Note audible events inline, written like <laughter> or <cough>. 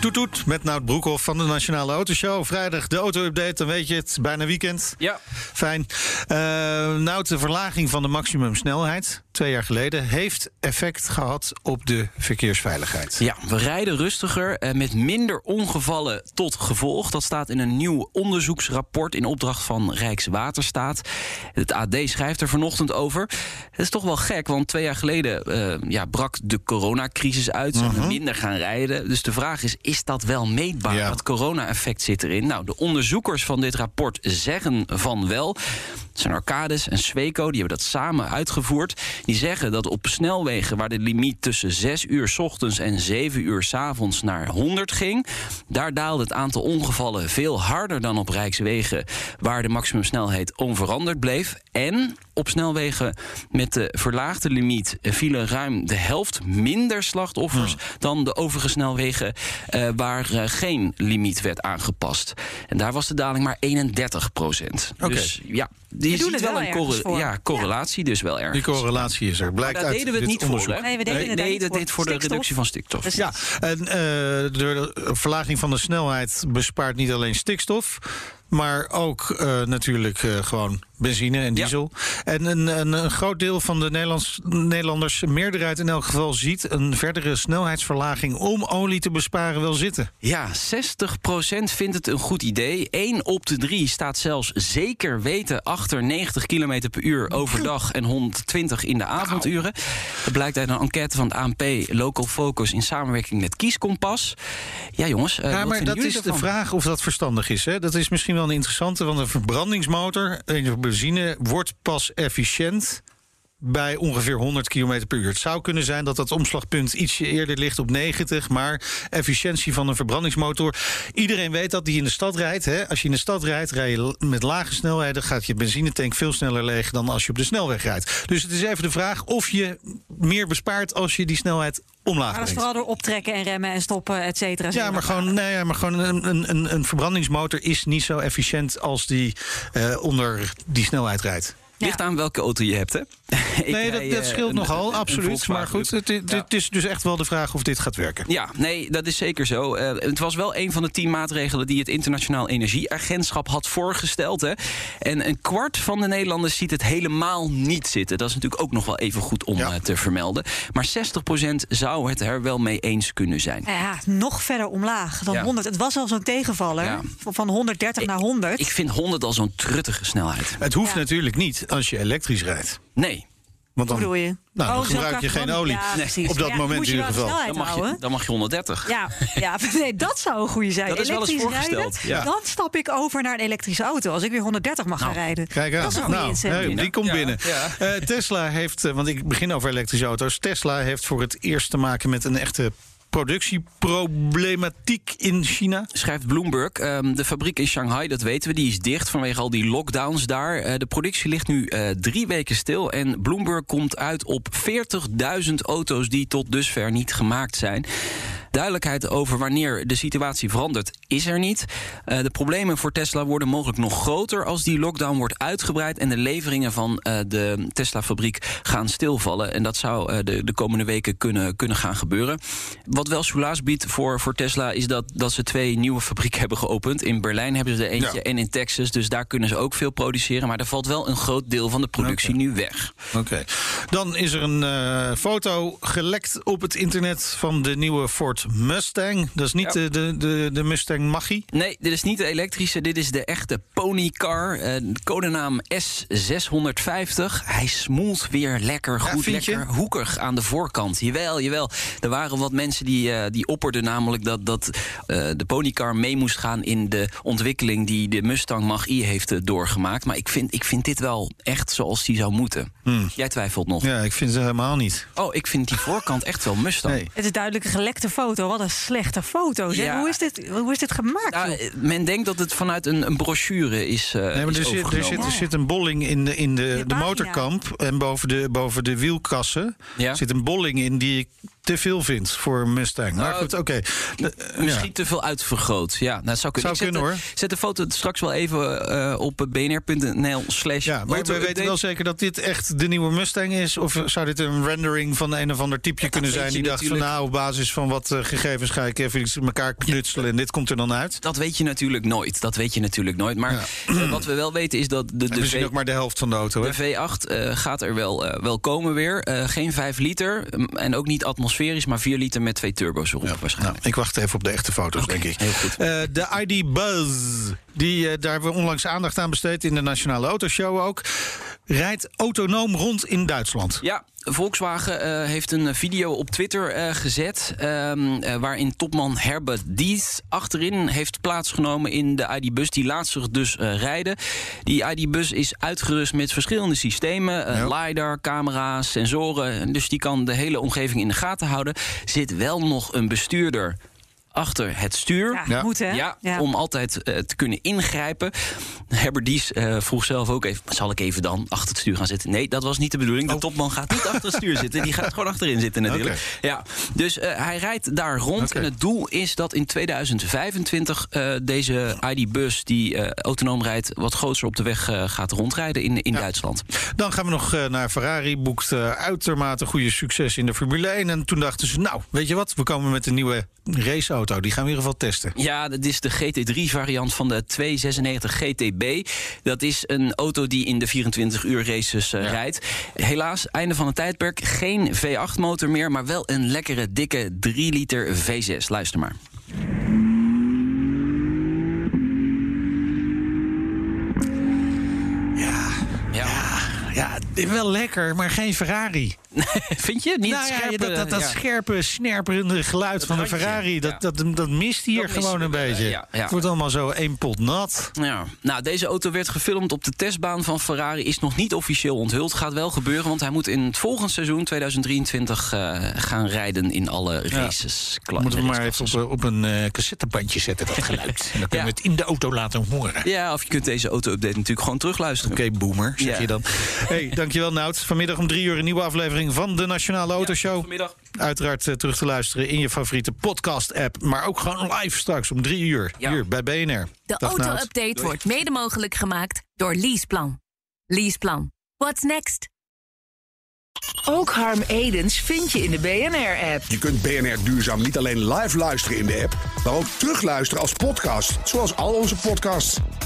Toet toet met Nout Broekhoff van de Nationale Autoshow. Vrijdag de auto-update, dan weet je het. Bijna weekend. Ja. Fijn. Uh, Nout, de verlaging van de maximumsnelheid, twee jaar geleden... heeft effect gehad op de verkeersveiligheid. Ja, we rijden rustiger en met minder ongevallen tot gevolg. Dat staat in een nieuw onderzoeksrapport in opdracht van Rijkswaterstaat. Het AD schrijft er vanochtend over. Het is toch wel gek, want twee jaar geleden uh, ja, brak de coronacrisis uit. Zijn we minder gaan rijden. Dus de vraag is, is dat wel meetbaar? Ja. Dat corona-effect zit erin. Nou, de onderzoekers van dit rapport zeggen van wel. Het zijn Arcades en Sweco, die hebben dat samen uitgevoerd. Die zeggen dat op snelwegen waar de limiet tussen 6 uur s ochtends en 7 uur s avonds naar 100 ging, daar daalde het aantal ongevallen veel harder dan op rijkswegen waar de maximumsnelheid onveranderd bleef. En op snelwegen met de verlaagde limiet vielen ruim de helft minder slachtoffers dan de overige snelwegen uh, waar uh, geen limiet werd aangepast. En daar was de daling maar 31 procent. Dus ja, je doen ziet het wel wel een corre- voor. ja, correlatie dus wel erg. Die correlatie is er. Blijkt daar uit deden we het dit niet voor, onderzoek. hè? Nee, we deden nee, niet dat voor. deed voor de reductie van stikstof. Dus- Ja, en eh, de verlaging van de snelheid bespaart niet alleen stikstof... maar ook eh, natuurlijk eh, gewoon benzine en Ja. diesel. En een, een, een groot deel van de Nederlands, Nederlanders, meerderheid in elk geval... ziet een verdere snelheidsverlaging om olie te besparen wel zitten. Ja, 60% vindt het een goed idee. 1 op de 3 staat zelfs zeker weten achter 90 km per uur overdag en 120 in de avonduren. Dat blijkt uit een enquête van het ANP Local Focus in samenwerking met Kieskompas. Ja, jongens. eh, Ja, maar dat is de vraag of dat verstandig is. Hè? Dat is misschien wel een interessante, want een verbrandingsmotor, een benzine, wordt pas efficiënt bij ongeveer 100 km per uur. Het zou kunnen zijn dat dat omslagpunt ietsje eerder ligt op 90, maar efficiëntie van een verbrandingsmotor. Iedereen weet dat die in de stad rijdt. Hè? Als je in de stad rijdt, rij je met lage snelheden, gaat je benzinetank veel sneller leeg dan als je op de snelweg rijdt. Dus het is even de vraag of je meer bespaart als je die snelheid omlaag Maar dat is vooral door optrekken en remmen en stoppen, et cetera. Ja, maar gewoon, nee, maar gewoon een, een- een, een verbrandingsmotor is niet zo efficiënt als die eh, onder die snelheid rijdt. Ligt aan welke auto je hebt, hè? Nee, dat, dat scheelt een- nogal, een- absoluut. Maar goed, het, het- Ja. het is dus echt wel de vraag of dit gaat werken. Ja, nee, dat is zeker zo. Eh, het was wel een van de tien maatregelen die het Internationaal Energieagentschap had voorgesteld. Hè. En een kwart van de Nederlanders ziet het helemaal niet zitten. Dat is natuurlijk ook nog wel even goed om Ja. eh, te vermelden. Maar 60% zou het er wel mee eens kunnen zijn. Ja, nog verder omlaag dan Ja. 100. Het was al zo'n tegenvaller Ja. van- van 130 naar 100. Ik vind 100 al zo'n truttige snelheid. Het hoeft Ja. natuurlijk niet als je elektrisch rijdt. Nee, Want dan, bedoel je? Nou, dan Oh, gebruik je geen olie. Ja, <laughs> Nee. precies. Op dat Ja, moment in ieder de geval. dan mag, je, dan mag je 130. Ja, ja, <laughs> nee, dat zou een goede zijn. Dat is wel eens voorgesteld, rijden, ja. dan stap ik over naar een elektrische auto. Als ik weer 130 mag gaan rijden. Kijk aan. Dat is een goede nou, hey, die komt Ja, binnen. ja. Eh, Tesla heeft, eh, want ik begin over elektrische auto's. Tesla heeft voor het eerst te maken met een echte productieproblematiek in China. Schrijft Bloomberg. Ehm, de fabriek in Shanghai, dat weten we, die is dicht vanwege al die lockdowns daar. Eh, de productie ligt nu eh, drie weken stil. En Bloomberg komt uit op 40.000 auto's die tot dusver niet gemaakt zijn. Duidelijkheid over wanneer de situatie verandert is er niet. Eh, de problemen voor Tesla worden mogelijk nog groter als die lockdown wordt uitgebreid en de leveringen van eh, de Tesla-fabriek gaan stilvallen. En dat zou eh, de, de komende weken kunnen, kunnen gaan gebeuren. Wat wel soelaas biedt voor, voor Tesla is dat, dat ze twee nieuwe fabrieken hebben geopend. In Berlijn hebben ze er eentje Ja. en in Texas. Dus daar kunnen ze ook veel produceren. Maar er valt wel een groot deel van de productie nu weg. Oké. Dan is er een foto gelekt op het internet van de nieuwe Ford Mustang. Dat is niet Ja. de, de, de, de Mustang Mach-E. Nee, dit is niet de elektrische, dit is de echte ponycar. eh de codenaam S650. Hij smoelt weer lekker goed, lekker hoekig aan de voorkant. Jawel, jawel. Er waren wat mensen die, eh, die opperden namelijk dat, dat eh, de ponycar mee moest gaan in de ontwikkeling die de Mustang Mach-E heeft doorgemaakt. Maar ik vind, ik vind dit wel echt zoals die zou moeten. Jij twijfelt nog. Hmm. Ja, ik vind ze helemaal niet. Oh, ik vind die voorkant echt wel Mustang. Nee. Het is duidelijk een gelekte foto. Auto. Wat een slechte foto. Ja. Hoe, is dit, hoe is dit gemaakt? Nou, men denkt dat het vanuit een, een brochure is. eh Nee, maar is er zit, er, zit, er zit een bolling in de, in de, De motorkamp. En boven de, boven de wielkassen Ja. zit een bolling in die ik te veel vind voor Mustang. Maar Nou, goed, oké. Ja. Misschien te veel uitvergroot. Ja, nou, zou kunnen. Zou Ik zet kunnen, de- Zet de foto straks wel even eh, op bnr.nl slash Ja, maar we weten wel zeker dat dit echt de nieuwe Mustang is? Of zou dit een rendering van een of ander typeje kunnen zijn... die dacht van nou, op basis van wat eh, gegevens ga ik even iets elkaar knutselen... en dit komt er dan uit? Dat weet je natuurlijk nooit. Dat weet je natuurlijk nooit. Maar eh, wat we wel weten is dat de, de, misschien ook maar de helft van de auto, hè? de V8 eh, gaat er wel, wel komen weer. Geen 5 liter en ook niet atmosferisch, maar 4 liter met twee turbo's erop Nou, waarschijnlijk. ik wacht even op de echte foto's, denk ik. heel goed. Eh, de ID Buzz, die, eh, daar hebben we onlangs aandacht aan besteed... in de Nationale Autoshow ook, rijdt autonoom rond in Duitsland. Ja, Volkswagen eh, heeft een video op Twitter eh, gezet. ehm, eh, waarin topman Herbert Dies achterin heeft plaatsgenomen in de ID-bus. Die laat zich dus rijden. Die ID-bus is uitgerust met verschillende systemen: Ja. LiDAR, camera's, sensoren. Dus die kan de hele omgeving in de gaten houden. Zit wel nog een bestuurder achter het stuur. ja, ja. moet hè? Ja, Ja. om altijd eh, te kunnen ingrijpen. Herbert Dies eh, vroeg zelf ook even... zal ik even dan achter het stuur gaan zitten? Nee, dat was niet de bedoeling. De Oh. topman gaat niet achter het stuur <laughs> zitten. Die gaat gewoon achterin zitten natuurlijk. Ja, dus eh, hij rijdt daar rond. En het doel is dat in 2025 eh, deze ID-bus... die autonoom rijdt, wat groter op de weg eh, gaat rondrijden in, in Duitsland. Dan gaan we nog eh, naar Ferrari. Boekt eh, uitermate goede succes in de Formule 1. En toen dachten ze, nou, weet je wat? We komen met een nieuwe raceauto. Die gaan we in ieder geval testen. Ja, dat is de GT3-variant van de 296 GTB. Dat is een auto die in de 24 uur races eh, rijdt. Helaas, einde van het tijdperk. Geen V8-motor meer, maar wel een lekkere, dikke 3 liter V6. Luister maar. Ja, Ja, ja, wel lekker, maar geen Ferrari. <laughs> vind je? Niet Nou ja, dat, dat, dat ja. scherpe, snerperende geluid van de Ferrari, dat, ja. dat, dat mist hier gewoon een beetje. Het wordt allemaal zo één pot nat. Ja, nou, deze auto werd gefilmd op de testbaan van Ferrari. Is nog niet officieel onthuld. Gaat wel gebeuren, want hij moet in het volgende seizoen 2023 eh, gaan rijden in alle races. Moeten we maar even op, op een eh, cassettebandje zetten, dat geluid. <laughs> En dan kunnen we het in de auto laten horen. Oké, Ja, of je kunt deze auto-update natuurlijk gewoon terugluisteren. boomer, zeg je dan. hey, dankjewel Nout. Vanmiddag om drie uur een nieuwe aflevering van de Nationale Autoshow. Vanmiddag. Uiteraard eh, terug te luisteren in je favoriete podcast-app. Maar ook gewoon live straks om drie uur. Ja. Hier bij BNR. De auto-update wordt mede mogelijk gemaakt door Leaseplan. Leaseplan. What's next? Ook Harm Edens vind je in de BNR-app. Je kunt BNR Duurzaam niet alleen live luisteren in de app, maar ook terugluisteren als podcast, zoals al onze podcasts.